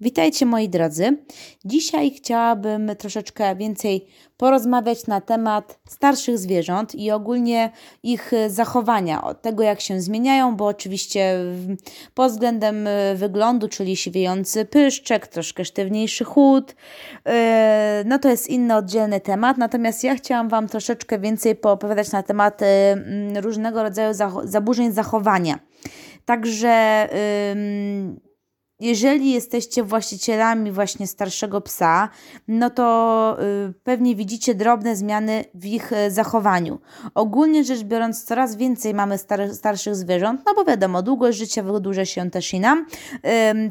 Witajcie moi drodzy. Dzisiaj chciałabym troszeczkę więcej porozmawiać na temat starszych zwierząt i ogólnie ich zachowania, od tego jak się zmieniają, bo oczywiście pod względem e, wyglądu, czyli siwiejący pyszczek, troszkę sztywniejszy chód, e, no to jest inny oddzielny temat. Natomiast ja chciałam Wam troszeczkę więcej poopowiadać na temat e, różnego rodzaju zaburzeń zachowania. Także jeżeli jesteście właścicielami właśnie starszego psa, no to y, pewnie widzicie drobne zmiany w ich y, zachowaniu. Ogólnie rzecz biorąc, coraz więcej mamy star starszych zwierząt, no bo wiadomo, długość życia wydłuża się też i nam.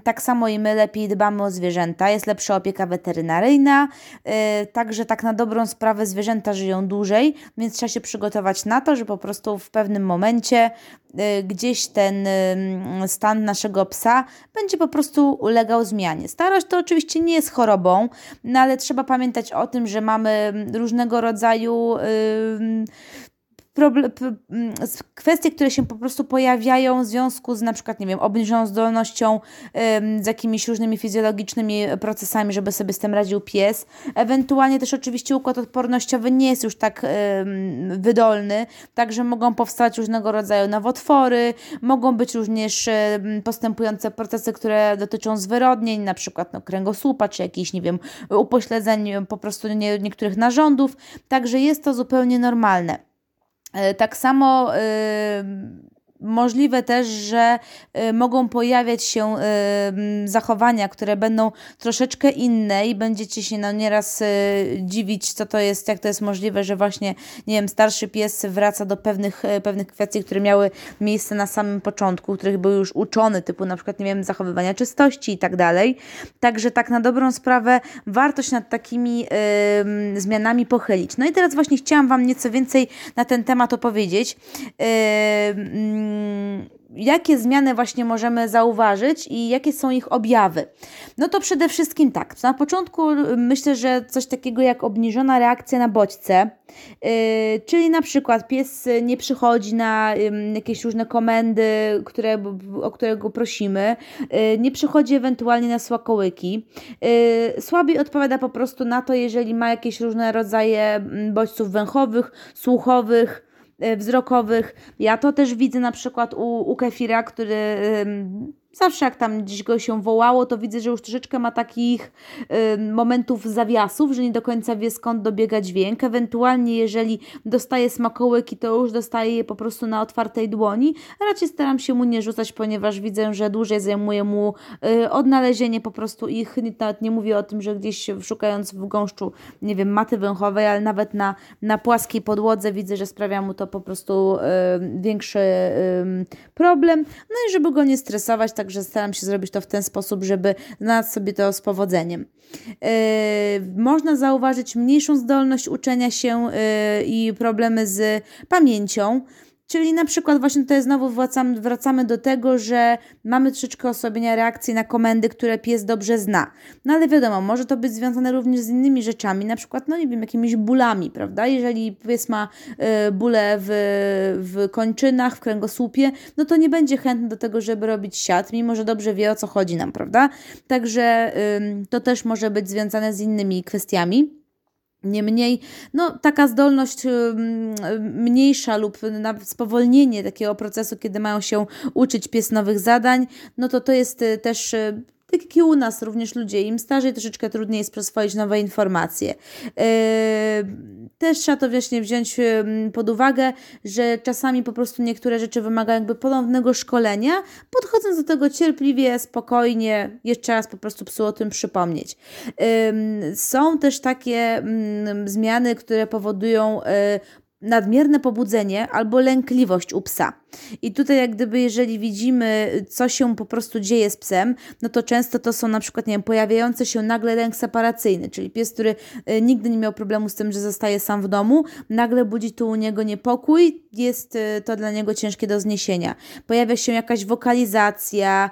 Tak samo i my lepiej dbamy o zwierzęta, jest lepsza opieka weterynaryjna, y, także tak na dobrą sprawę zwierzęta żyją dłużej, więc trzeba się przygotować na to, że po prostu w pewnym momencie gdzieś ten y, stan naszego psa będzie po prostu ulegał zmianie. Starość to oczywiście nie jest chorobą, no ale trzeba pamiętać o tym, że mamy różnego rodzaju kwestie, które się po prostu pojawiają w związku z na przykład, nie wiem, obniżoną zdolnością, z jakimiś różnymi fizjologicznymi procesami, żeby sobie z tym radził pies. Ewentualnie też oczywiście układ odpornościowy nie jest już tak wydolny, także mogą powstać różnego rodzaju nowotwory, mogą być również postępujące procesy, które dotyczą zwyrodnień, na przykład no, kręgosłupa, czy jakichś, nie wiem, upośledzeń po prostu nie, niektórych narządów, także jest to zupełnie normalne. E, tak samo Możliwe też, że y, mogą pojawiać się y, zachowania, które będą troszeczkę inne i będziecie się no nieraz y, dziwić, co to jest, jak to jest możliwe, że właśnie, nie wiem, starszy pies wraca do pewnych, pewnych kwestii, które miały miejsce na samym początku, których był już uczony, typu na przykład, nie wiem, zachowywania czystości i tak dalej. Także tak na dobrą sprawę warto się nad takimi zmianami pochylić. No i teraz właśnie chciałam Wam nieco więcej na ten temat opowiedzieć. Yy, jakie zmiany właśnie możemy zauważyć i jakie są ich objawy? No to przede wszystkim tak. Na początku myślę, że coś takiego jak obniżona reakcja na bodźce, yy, czyli na przykład pies nie przychodzi na jakieś różne komendy, które, o które go prosimy, yy, nie przychodzi ewentualnie na słakołyki, słabiej odpowiada po prostu na to, jeżeli ma jakieś różne rodzaje bodźców węchowych, słuchowych, wzrokowych. Ja to też widzę na przykład u, u Kefira, który zawsze jak tam gdzieś go się wołało, to widzę, że już troszeczkę ma takich y, momentów zawiasów, że nie do końca wie skąd dobiega dźwięk. Ewentualnie jeżeli dostaje smakołyki, to już dostaje je po prostu na otwartej dłoni. Raczej staram się mu nie rzucać, ponieważ widzę, że dłużej zajmuje mu y, odnalezienie po prostu ich. Nawet nie mówię o tym, że gdzieś szukając w gąszczu, nie wiem, maty węchowej, ale nawet na, na płaskiej podłodze widzę, że sprawia mu to po prostu y, większy problem. No i żeby go nie stresować, tak także staram się zrobić to w ten sposób, żeby znaleźć sobie to z powodzeniem. Yy, można zauważyć mniejszą zdolność uczenia się yy, i problemy z pamięcią. Czyli na przykład właśnie tutaj znowu wracamy, wracamy do tego, że mamy troszeczkę osłabienia reakcji na komendy, które pies dobrze zna. No ale wiadomo, może to być związane również z innymi rzeczami, na przykład, no nie wiem, jakimiś bólami, prawda? Jeżeli pies ma y, bóle w, w kończynach, w kręgosłupie, no to nie będzie chętny do tego, żeby robić siat, mimo że dobrze wie o co chodzi nam, prawda? Także y, to też może być związane z innymi kwestiami. Niemniej, no, taka zdolność mniejsza lub spowolnienie takiego procesu, kiedy mają się uczyć pies nowych zadań, no to to jest y, też y, tak jak i u nas również ludzie, im starzej troszeczkę trudniej jest przyswoić nowe informacje. Yy, też trzeba to właśnie wziąć pod uwagę, że czasami po prostu niektóre rzeczy wymagają jakby ponownego szkolenia, podchodząc do tego cierpliwie, spokojnie, jeszcze raz po prostu psu o tym przypomnieć. Są też takie zmiany, które powodują yy, nadmierne pobudzenie albo lękliwość u psa. I tutaj jak gdyby jeżeli widzimy, co się po prostu dzieje z psem, no to często to są na przykład, nie wiem, pojawiające się nagle lęk separacyjny, czyli pies, który y, nigdy nie miał problemu z tym, że zostaje sam w domu, nagle budzi tu u niego niepokój, jest y, to dla niego ciężkie do zniesienia. Pojawia się jakaś wokalizacja,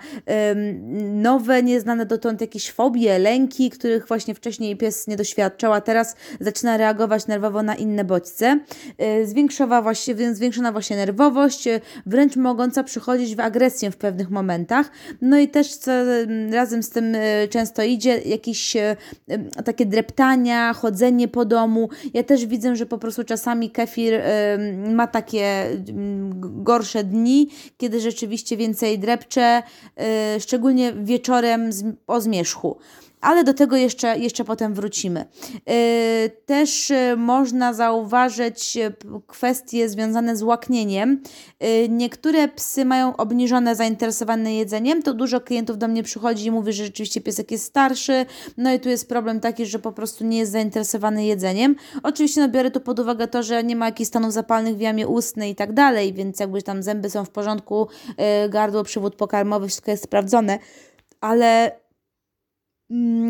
nowe, nieznane dotąd jakieś fobie, lęki, których właśnie wcześniej pies nie doświadczał, a teraz zaczyna reagować nerwowo na inne bodźce. Y, zwiększona właśnie, zwiększona właśnie nerwowość, wręcz mogąca przychodzić w agresję w pewnych momentach. No i też co razem z tym często idzie, jakieś takie dreptania, chodzenie po domu. Ja też widzę, że po prostu czasami kefir ma takie gorsze dni, kiedy rzeczywiście więcej drepcze, szczególnie wieczorem o zmierzchu ale do tego jeszcze, jeszcze potem wrócimy. Y, też y, można zauważyć y, kwestie związane z łaknieniem. Niektóre psy mają obniżone zainteresowane jedzeniem, to dużo klientów do mnie przychodzi i mówi, że rzeczywiście piesek jest starszy, no i tu jest problem taki, że po prostu nie jest zainteresowany jedzeniem. Oczywiście no, biorę tu pod uwagę to, że nie ma jakichś stanów zapalnych w jamie ustnej i tak dalej, więc jakby tam zęby są w porządku, gardło, przywód pokarmowy, wszystko jest sprawdzone, ale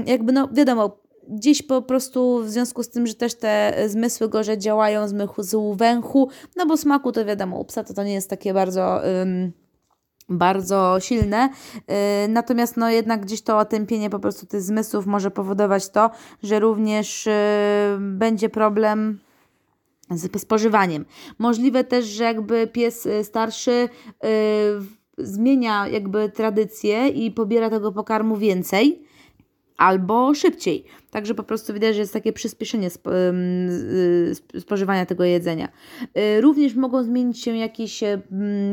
jakby no wiadomo, gdzieś po prostu w związku z tym, że też te zmysły gorzej działają, zmysł węchu, no bo smaku to wiadomo, u psa to, to nie jest takie bardzo... Um, bardzo silne, yy, natomiast no jednak gdzieś to otępienie po prostu tych zmysłów może powodować to, że również yy, będzie problem z spożywaniem. Możliwe też, że jakby pies y, starszy zmienia jakby tradycję i pobiera tego pokarmu więcej, albo szybciej. Także po prostu widać, że jest takie przyspieszenie spożywania tego jedzenia. Y, również mogą zmienić się jakieś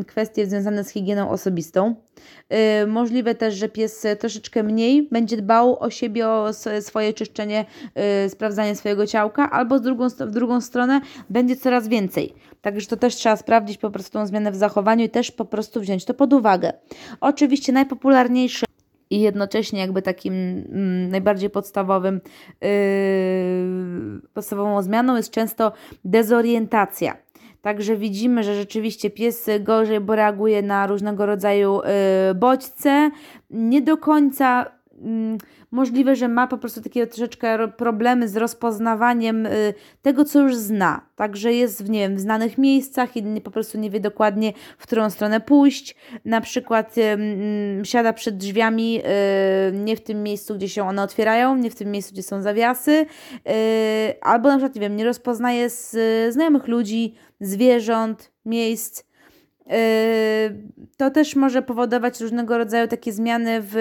kwestie związane z higieną osobistą. Y, możliwe też, że pies troszeczkę mniej będzie dbał o siebie, o swoje czyszczenie, y, sprawdzanie swojego ciałka, albo z drugą, w drugą stronę będzie coraz więcej. Także to też trzeba sprawdzić po prostu tą zmianę w zachowaniu i też po prostu wziąć to pod uwagę. Oczywiście najpopularniejsze i jednocześnie jakby takim mm, najbardziej podstawowym, yy, podstawową zmianą jest często dezorientacja. Także widzimy, że rzeczywiście pies gorzej bo reaguje na różnego rodzaju yy, bodźce, nie do końca możliwe, że ma po prostu takie troszeczkę problemy z rozpoznawaniem y, tego, co już zna. Także jest w, nie wiem, w znanych miejscach i po prostu nie wie dokładnie, w którą stronę pójść. Na przykład um, siada przed drzwiami y, nie w tym miejscu, gdzie się one otwierają, nie w tym miejscu, gdzie są zawiasy, albo na przykład, nie wiem, nie rozpoznaje z znajomych ludzi, zwierząt, miejsc to też może powodować różnego rodzaju takie zmiany w,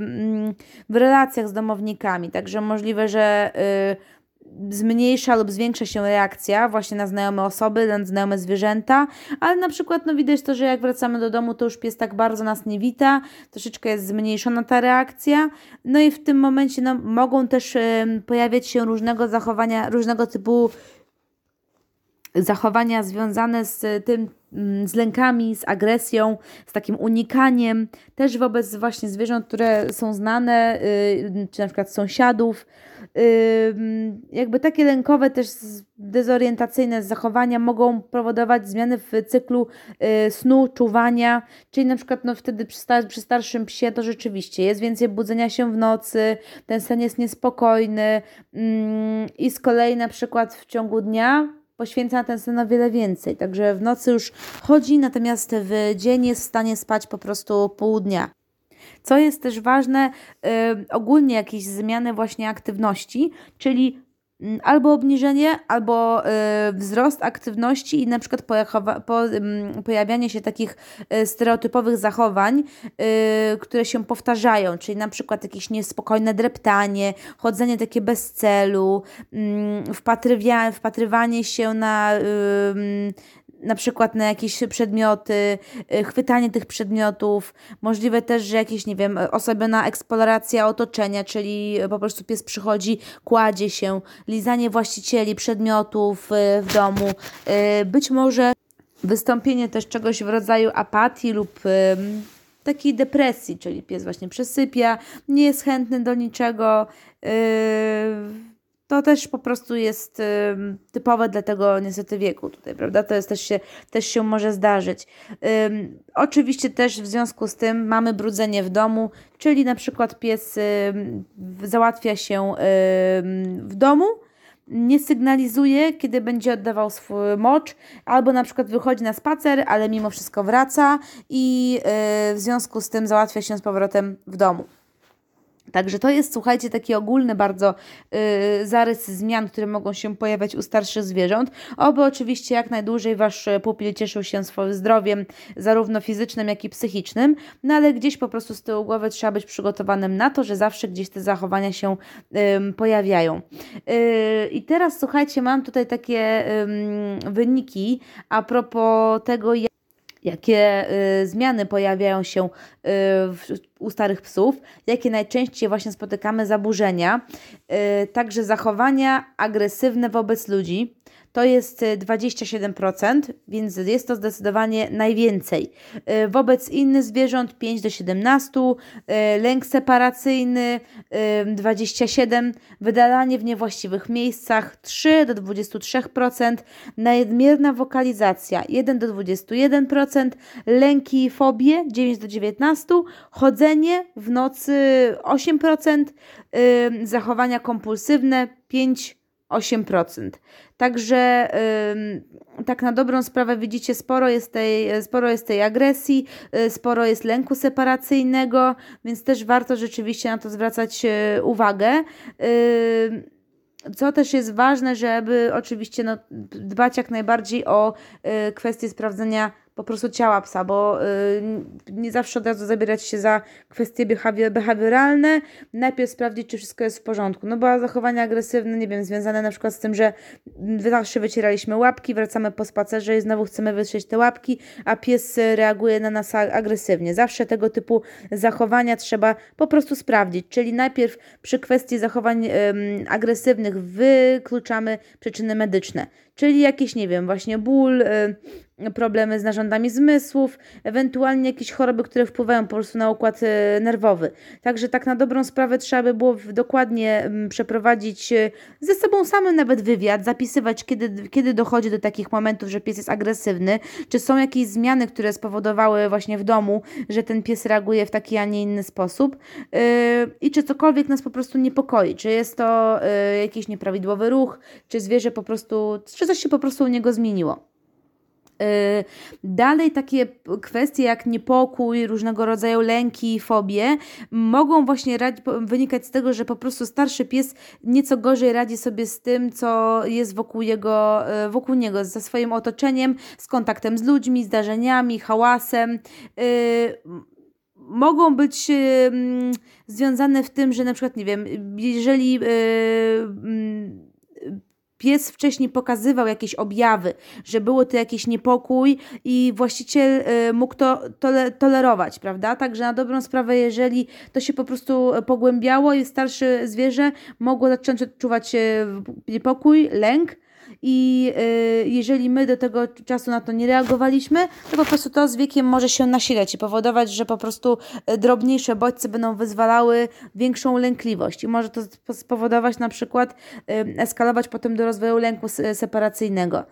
mm, w relacjach z domownikami. Także możliwe, że yy, zmniejsza lub zwiększa się reakcja właśnie na znajome osoby, na znajome zwierzęta, ale na przykład no widać to, że jak wracamy do domu, to już pies tak bardzo nas nie wita, troszeczkę jest zmniejszona ta reakcja, no i w tym momencie no, mogą też y, pojawiać się różnego zachowania, różnego typu zachowania związane z tym, mm, z lękami, z agresją, z takim unikaniem, też wobec właśnie zwierząt, które są znane, y, czy na przykład sąsiadów. Y, jakby takie lękowe, też dezorientacyjne zachowania mogą powodować zmiany w cyklu y, snu, czuwania, czyli na przykład no wtedy przy, star przy starszym psie to rzeczywiście jest więcej budzenia się w nocy, ten sen jest niespokojny mm, i z kolei na przykład w ciągu dnia poświęca na ten sen o wiele więcej. Także w nocy już chodzi, natomiast w dzień jest w stanie spać po prostu pół dnia. Co jest też ważne, yy, ogólnie jakieś zmiany właśnie aktywności, czyli albo obniżenie, albo y, wzrost aktywności i na przykład pojawianie się takich y, stereotypowych zachowań, y, które się powtarzają, czyli na przykład jakieś niespokojne dreptanie, chodzenie takie bez celu, y, wpatrywanie się na, na przykład na jakieś przedmioty, chwytanie tych przedmiotów, możliwe też, że jakieś, nie wiem, osobiona eksploracja otoczenia, czyli po prostu pies przychodzi, kładzie się, lizanie właścicieli przedmiotów y, w domu, y, być może wystąpienie też czegoś w rodzaju apatii lub takiej depresji, czyli pies właśnie przesypia, nie jest chętny do niczego, to też po prostu jest typowe dla tego niestety wieku tutaj, prawda? To jest też się, też się może zdarzyć. Y, oczywiście też w związku z tym mamy brudzenie w domu, czyli na przykład pies y, załatwia się w domu, nie sygnalizuje, kiedy będzie oddawał swój mocz, albo na przykład wychodzi na spacer, ale mimo wszystko wraca i w związku z tym załatwia się z powrotem w domu. Także to jest, słuchajcie, taki ogólny bardzo yy, zarys zmian, które mogą się pojawiać u starszych zwierząt. Oby oczywiście jak najdłużej Wasz pupil cieszył się swoim zdrowiem, zarówno fizycznym, jak i psychicznym, no ale gdzieś po prostu z tyłu głowy trzeba być przygotowanym na to, że zawsze gdzieś te zachowania się pojawiają. Yy, I teraz, słuchajcie, mam tutaj takie wyniki a propos tego, jak jakie y, zmiany pojawiają się y, u starych psów, jakie najczęściej właśnie spotykamy zaburzenia, y, także zachowania agresywne wobec ludzi, to jest 27%, y, więc jest to zdecydowanie najwięcej. Y, wobec innych zwierząt 5 do 17, y, lęk separacyjny 27, wydalanie w niewłaściwych miejscach 3 do 23%, nadmierna wokalizacja 1 do 21%, lęki i fobie 9 do 19, chodzenie w nocy 8%, zachowania kompulsywne 5 8%. Także yy, tak na dobrą sprawę widzicie, sporo jest, tej, sporo jest tej agresji, yy, sporo jest lęku separacyjnego, więc też warto rzeczywiście na to zwracać yy, uwagę. Co też jest ważne, żeby oczywiście no, dbać jak najbardziej o y, kwestię sprawdzenia po prostu ciała psa, bo y, nie zawsze od razu zabierać się za kwestie behawioralne. Najpierw sprawdzić, czy wszystko jest w porządku. No bo zachowania agresywne, nie wiem, związane na przykład z tym, że zawsze wycieraliśmy łapki, wracamy po spacerze i znowu chcemy wytrzeć te łapki, a pies reaguje na nas agresywnie. Zawsze tego typu zachowania trzeba po prostu sprawdzić. Czyli najpierw przy kwestii zachowań agresywnych wykluczamy przyczyny medyczne czyli jakieś, nie wiem, właśnie ból, y, problemy z narządami zmysłów, ewentualnie jakieś choroby, które wpływają po prostu na układ y, nerwowy. Także tak na dobrą sprawę trzeba by było dokładnie mm, przeprowadzić y, ze sobą samym nawet wywiad, zapisywać, kiedy, kiedy dochodzi do takich momentów, że pies jest agresywny, czy są jakieś zmiany, które spowodowały właśnie w domu, że ten pies reaguje w taki, a nie inny sposób? I czy cokolwiek nas po prostu niepokoi, czy jest to jakiś nieprawidłowy ruch, czy zwierzę po prostu, czy czy coś się po prostu u niego zmieniło. Y, dalej takie kwestie jak niepokój, różnego rodzaju lęki, fobie mogą właśnie wynikać z tego, że po prostu starszy pies nieco gorzej radzi sobie z tym, co jest wokół, jego, y, wokół niego, ze swoim otoczeniem, z kontaktem z ludźmi, zdarzeniami, hałasem y, mogą być związane w tym, że na przykład, nie wiem, jeżeli pies wcześniej pokazywał jakieś objawy, że było to jakiś niepokój i właściciel y, mógł to tole, tolerować, prawda? Także na dobrą sprawę, jeżeli to się po prostu pogłębiało i starsze zwierzę mogło zacząć odczuwać y, niepokój, lęk, i y, jeżeli my do tego czasu na to nie reagowaliśmy, to po prostu to z wiekiem może się nasilać i powodować, że po prostu y, drobniejsze bodźce będą wyzwalały większą lękliwość i może to spowodować na przykład y, eskalować potem do rozwoju lęku separacyjnego.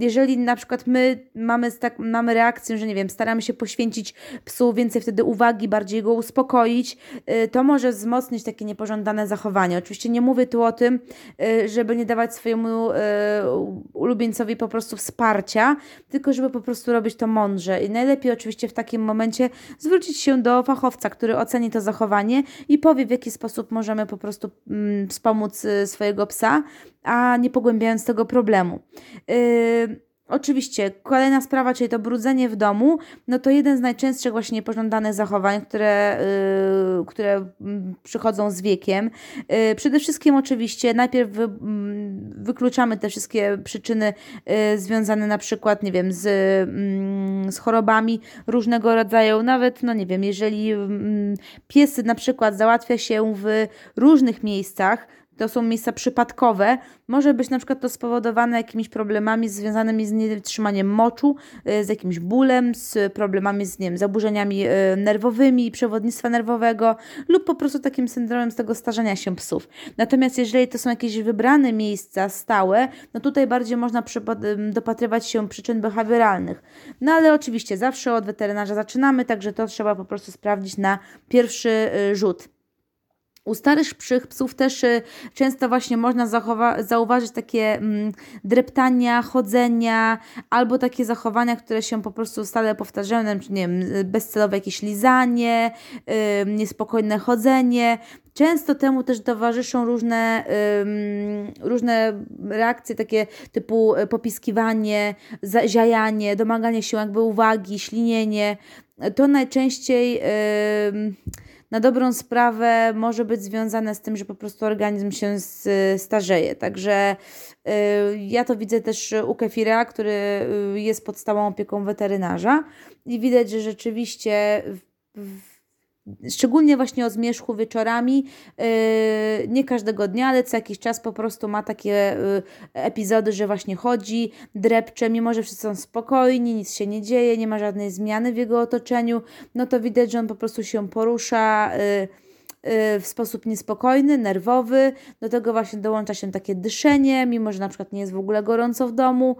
Jeżeli na przykład my mamy, tak, mamy reakcję, że nie wiem, staramy się poświęcić psu więcej wtedy uwagi, bardziej go uspokoić, to może wzmocnić takie niepożądane zachowanie. Oczywiście nie mówię tu o tym, żeby nie dawać swojemu e, ulubieńcowi po prostu wsparcia, tylko żeby po prostu robić to mądrze. I najlepiej oczywiście w takim momencie zwrócić się do fachowca, który oceni to zachowanie i powie, w jaki sposób możemy po prostu mm, wspomóc e, swojego psa, a nie pogłębiając tego problemu. Yy, Oczywiście, kolejna sprawa, czyli to brudzenie w domu, no to jeden z najczęstszych właśnie pożądanych zachowań, które, yy, które mm, przychodzą z wiekiem. Yy, przede wszystkim oczywiście najpierw wy, yy, wykluczamy te wszystkie przyczyny y, związane na przykład, nie wiem, z, mm, z chorobami różnego rodzaju, nawet, no nie wiem, jeżeli mm, pies na przykład załatwia się w różnych miejscach, to są miejsca przypadkowe. Może być na przykład to spowodowane jakimiś problemami związanymi z nietrzymaniem moczu, y, z jakimś bólem, z problemami z nie wiem, zaburzeniami y, nerwowymi, przewodnictwa nerwowego lub po prostu takim syndromem z tego starzenia się psów. Natomiast jeżeli to są jakieś wybrane miejsca stałe, no tutaj bardziej można dopatrywać się przyczyn behawioralnych. No ale oczywiście zawsze od weterynarza zaczynamy, także to trzeba po prostu sprawdzić na pierwszy y, rzut. U starych pszych psów też y, często właśnie można zauważyć takie mm, dreptania, chodzenia albo takie zachowania, które się po prostu stale powtarzają, nie wiem, bezcelowe jakieś lizanie, yy, niespokojne chodzenie. Często temu też towarzyszą różne, różne reakcje takie typu y, popiskiwanie, ziajanie, domaganie się jakby uwagi, ślinienie. To najczęściej... na dobrą sprawę może być związane z tym, że po prostu organizm się starzeje. Także y, ja to widzę też u kefira, który y, jest pod stałą opieką weterynarza i widać, że rzeczywiście w Szczególnie właśnie o zmierzchu wieczorami, yy, nie każdego dnia, ale co jakiś czas po prostu ma takie yy, epizody, że właśnie chodzi, drepcze, mimo że wszyscy są spokojni, nic się nie dzieje, nie ma żadnej zmiany w jego otoczeniu, no to widać, że on po prostu się porusza. Y, w sposób niespokojny, nerwowy. Do tego właśnie dołącza się takie dyszenie, mimo że na przykład nie jest w ogóle gorąco w domu.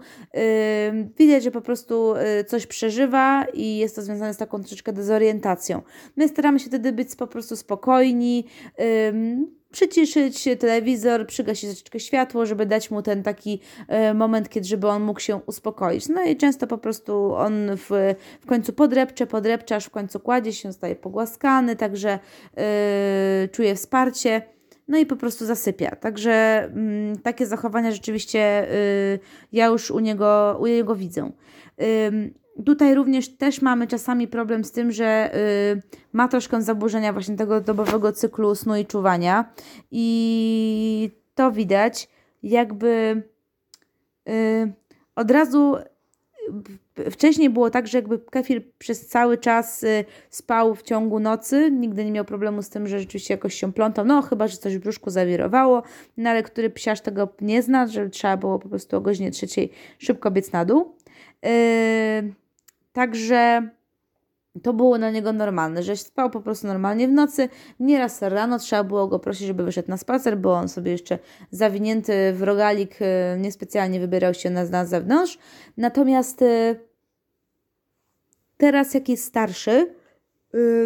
Widać, że po prostu y, coś przeżywa i jest to związane z taką troszeczkę dezorientacją. My staramy się wtedy być po prostu spokojni przyciszyć telewizor, przygasić troszeczkę światło, żeby dać mu ten taki e, moment, kiedy żeby on mógł się uspokoić. No i często po prostu on w, w końcu podrepcze, podrepcze, aż w końcu kładzie się, staje pogłaskany, także yy, czuje wsparcie. No i po prostu zasypia. Także mm, takie zachowania rzeczywiście y, ja już u niego, u niego widzę. Tutaj również też mamy czasami problem z tym, że y, ma troszkę zaburzenia właśnie tego dobowego cyklu snu i czuwania. I to widać jakby y, od razu Wcześniej było tak, że jakby kefir przez cały czas y, spał w ciągu nocy, nigdy nie miał problemu z tym, że rzeczywiście jakoś się plątał, no chyba, że coś w brzuszku zawirowało, no ale który psiarz tego nie zna, że trzeba było po prostu o godzinie trzeciej szybko biec na dół. Yy, Także to było dla niego normalne, że spał po prostu normalnie w nocy. Nieraz rano trzeba było go prosić, żeby wyszedł na spacer, bo on sobie jeszcze zawinięty w rogalik y, niespecjalnie wybierał się na, na zewnątrz. Natomiast y, teraz, jak jest starszy,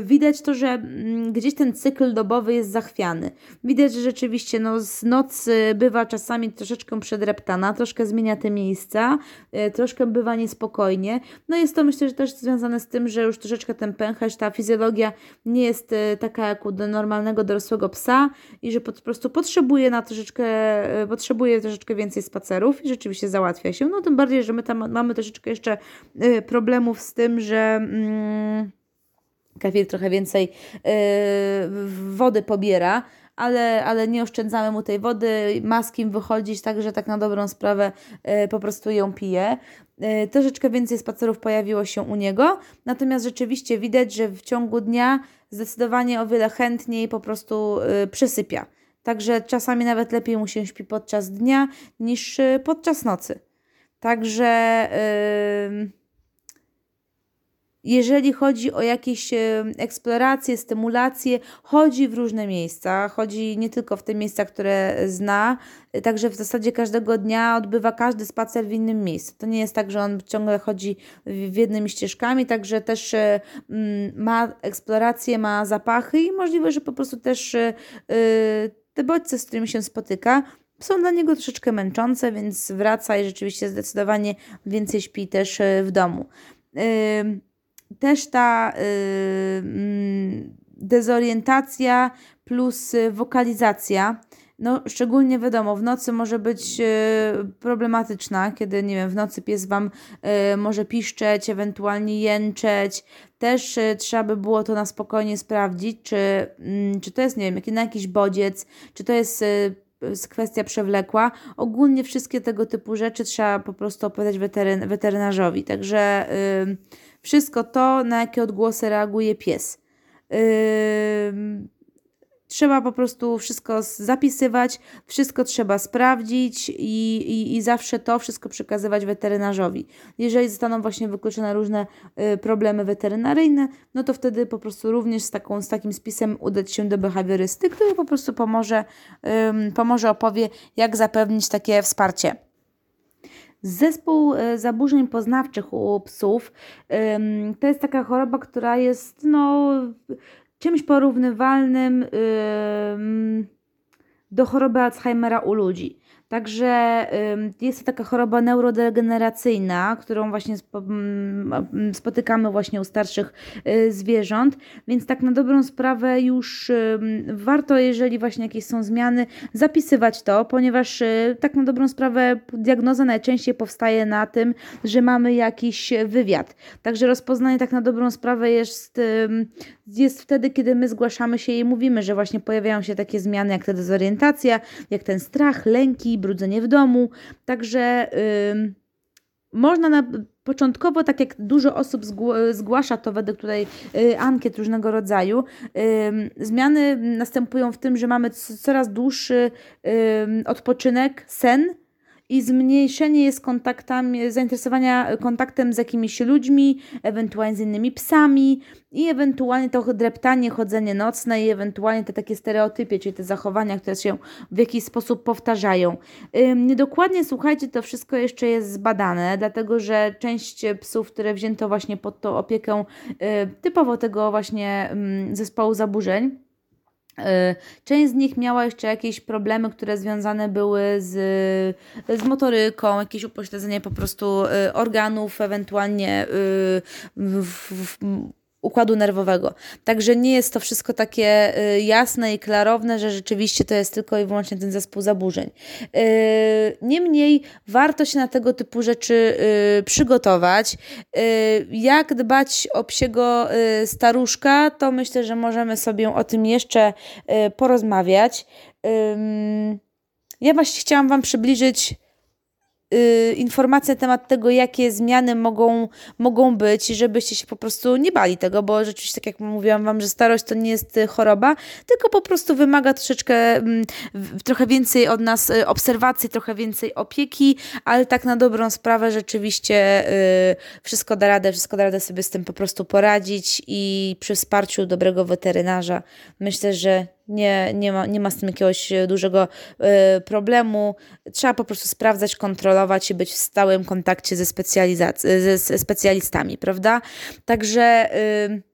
widać to, że mm, gdzieś ten cykl dobowy jest zachwiany. Widać, że rzeczywiście no, z nocy bywa czasami troszeczkę przedreptana, troszkę zmienia te miejsca, y, troszkę bywa niespokojnie. No jest to myślę, że też związane z tym, że już troszeczkę ten pęcherz, ta fizjologia nie jest y, taka jak u normalnego dorosłego psa i że po prostu potrzebuje na troszeczkę, potrzebuje troszeczkę więcej spacerów i rzeczywiście załatwia się. No tym bardziej, że my tam mamy troszeczkę jeszcze problemów z tym, że... Mm, Kefir trochę więcej yy, wody pobiera, ale, ale nie oszczędzamy mu tej wody, ma z kim wychodzić, także tak na dobrą sprawę yy, po prostu ją pije. Yy, troszeczkę więcej spacerów pojawiło się u niego, natomiast rzeczywiście widać, że w ciągu dnia zdecydowanie o wiele chętniej po prostu przysypia. Także czasami nawet lepiej mu się śpi podczas dnia niż podczas nocy. Także... Yy, jeżeli chodzi o jakieś e, eksploracje, stymulacje, chodzi w różne miejsca, chodzi nie tylko w te miejsca, które zna, e, także w zasadzie każdego dnia odbywa każdy spacer w innym miejscu. To nie jest tak, że on ciągle chodzi w jednymi ścieżkami, także też e, mm, ma eksploracje, ma zapachy i możliwe, że po prostu też te bodźce, z którymi się spotyka, są dla niego troszeczkę męczące, więc wraca i rzeczywiście zdecydowanie więcej śpi też w domu też ta y, mm, dezorientacja plus wokalizacja. No, szczególnie wiadomo, w nocy może być y, problematyczna, kiedy, nie wiem, w nocy pies Wam y, może piszczeć, ewentualnie jęczeć. Też trzeba by było to na spokojnie sprawdzić, czy, mm, czy to jest, nie wiem, na jakiś bodziec, czy to jest kwestia przewlekła. Ogólnie wszystkie tego typu rzeczy trzeba po prostu opowiadać weteryn weterynarzowi. Także wszystko to, na jakie odgłosy reaguje pies. Trzeba po prostu wszystko zapisywać, wszystko trzeba sprawdzić i, i, i zawsze to wszystko przekazywać weterynarzowi. Jeżeli zostaną właśnie wykluczone różne y, problemy weterynaryjne, no to wtedy po prostu również z, taką, z takim spisem udać się do behawiorysty, który po prostu pomoże, pomoże opowie, jak zapewnić takie wsparcie. Zespół y, zaburzeń poznawczych u psów to jest taka choroba, która jest no, czymś porównywalnym do choroby Alzheimera u ludzi. Także jest to taka choroba neurodegeneracyjna, którą właśnie spotykamy właśnie u starszych y, zwierząt, więc tak na dobrą sprawę już warto, jeżeli właśnie jakieś są zmiany, zapisywać to, ponieważ y, tak na dobrą sprawę diagnoza najczęściej powstaje na tym, że mamy jakiś wywiad. Także rozpoznanie tak na dobrą sprawę jest, jest wtedy, kiedy my zgłaszamy się i mówimy, że właśnie pojawiają się takie zmiany jak ta dezorientacja, jak ten strach, lęki, brudzenie w domu. Także yy, można na, początkowo, tak jak dużo osób zgłasza to według tutaj yy, ankiet różnego rodzaju, zmiany następują w tym, że mamy coraz dłuższy odpoczynek, sen i zmniejszenie jest kontaktami, zainteresowania kontaktem z jakimiś ludźmi, ewentualnie z innymi psami i ewentualnie to dreptanie, chodzenie nocne i ewentualnie te takie stereotypy, czyli te zachowania, które się w jakiś sposób powtarzają. Niedokładnie, słuchajcie, to wszystko jeszcze jest zbadane, dlatego że część psów, które wzięto właśnie pod tą opiekę y, typowo tego właśnie zespołu zaburzeń, część z nich miała jeszcze jakieś problemy, które związane były z, z motoryką, jakieś upośledzenie po prostu y, organów, ewentualnie y, w, w, układu nerwowego. Także nie jest to wszystko takie y, jasne i klarowne, że rzeczywiście to jest tylko i wyłącznie ten zespół zaburzeń. Y, niemniej warto się na tego typu rzeczy y, przygotować. Jak dbać o psiego staruszka, to myślę, że możemy sobie o tym jeszcze porozmawiać. Ja właśnie chciałam Wam przybliżyć y, informacje na temat tego, jakie zmiany mogą, mogą być, żebyście się po prostu nie bali tego, bo rzeczywiście, tak jak mówiłam Wam, że starość to nie jest choroba, tylko po prostu wymaga troszeczkę mm, trochę więcej od nas y, obserwacji, trochę więcej opieki, ale tak na dobrą sprawę rzeczywiście y, wszystko da radę, wszystko da radę sobie z tym po prostu poradzić i przy wsparciu dobrego weterynarza. Myślę, że nie, nie, ma, nie ma z tym jakiegoś e, dużego y, problemu. Trzeba po prostu sprawdzać, kontrolować i być w stałym kontakcie ze, ze specjalistami, prawda? Także. Y,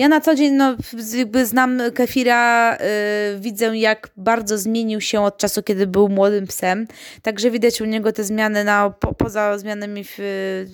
ja na co dzień no, jakby znam Kefira, yy, widzę jak bardzo zmienił się od czasu, kiedy był młodym psem. Także widać u niego te zmiany na, po, poza zmianami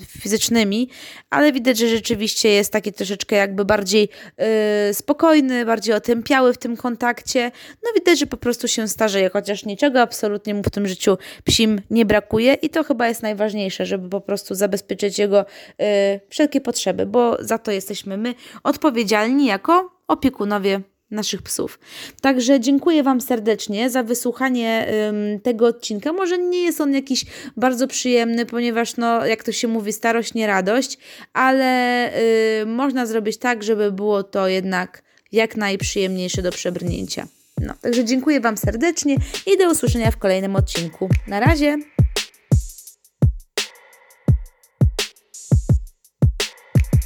fizycznymi, ale widać, że rzeczywiście jest taki troszeczkę jakby bardziej yy, spokojny, bardziej otępiały w tym kontakcie. No widać, że po prostu się starzeje, chociaż niczego absolutnie mu w tym życiu psim nie brakuje i to chyba jest najważniejsze, żeby po prostu zabezpieczyć jego yy, wszelkie potrzeby, bo za to jesteśmy my odpowiedzialni odpowiedzialni jako opiekunowie naszych psów. Także dziękuję Wam serdecznie za wysłuchanie ym, tego odcinka. Może nie jest on jakiś bardzo przyjemny, ponieważ, no, jak to się mówi, starość nie radość, ale y, można zrobić tak, żeby było to jednak jak najprzyjemniejsze do przebrnięcia. No, także dziękuję Wam serdecznie i do usłyszenia w kolejnym odcinku. Na razie!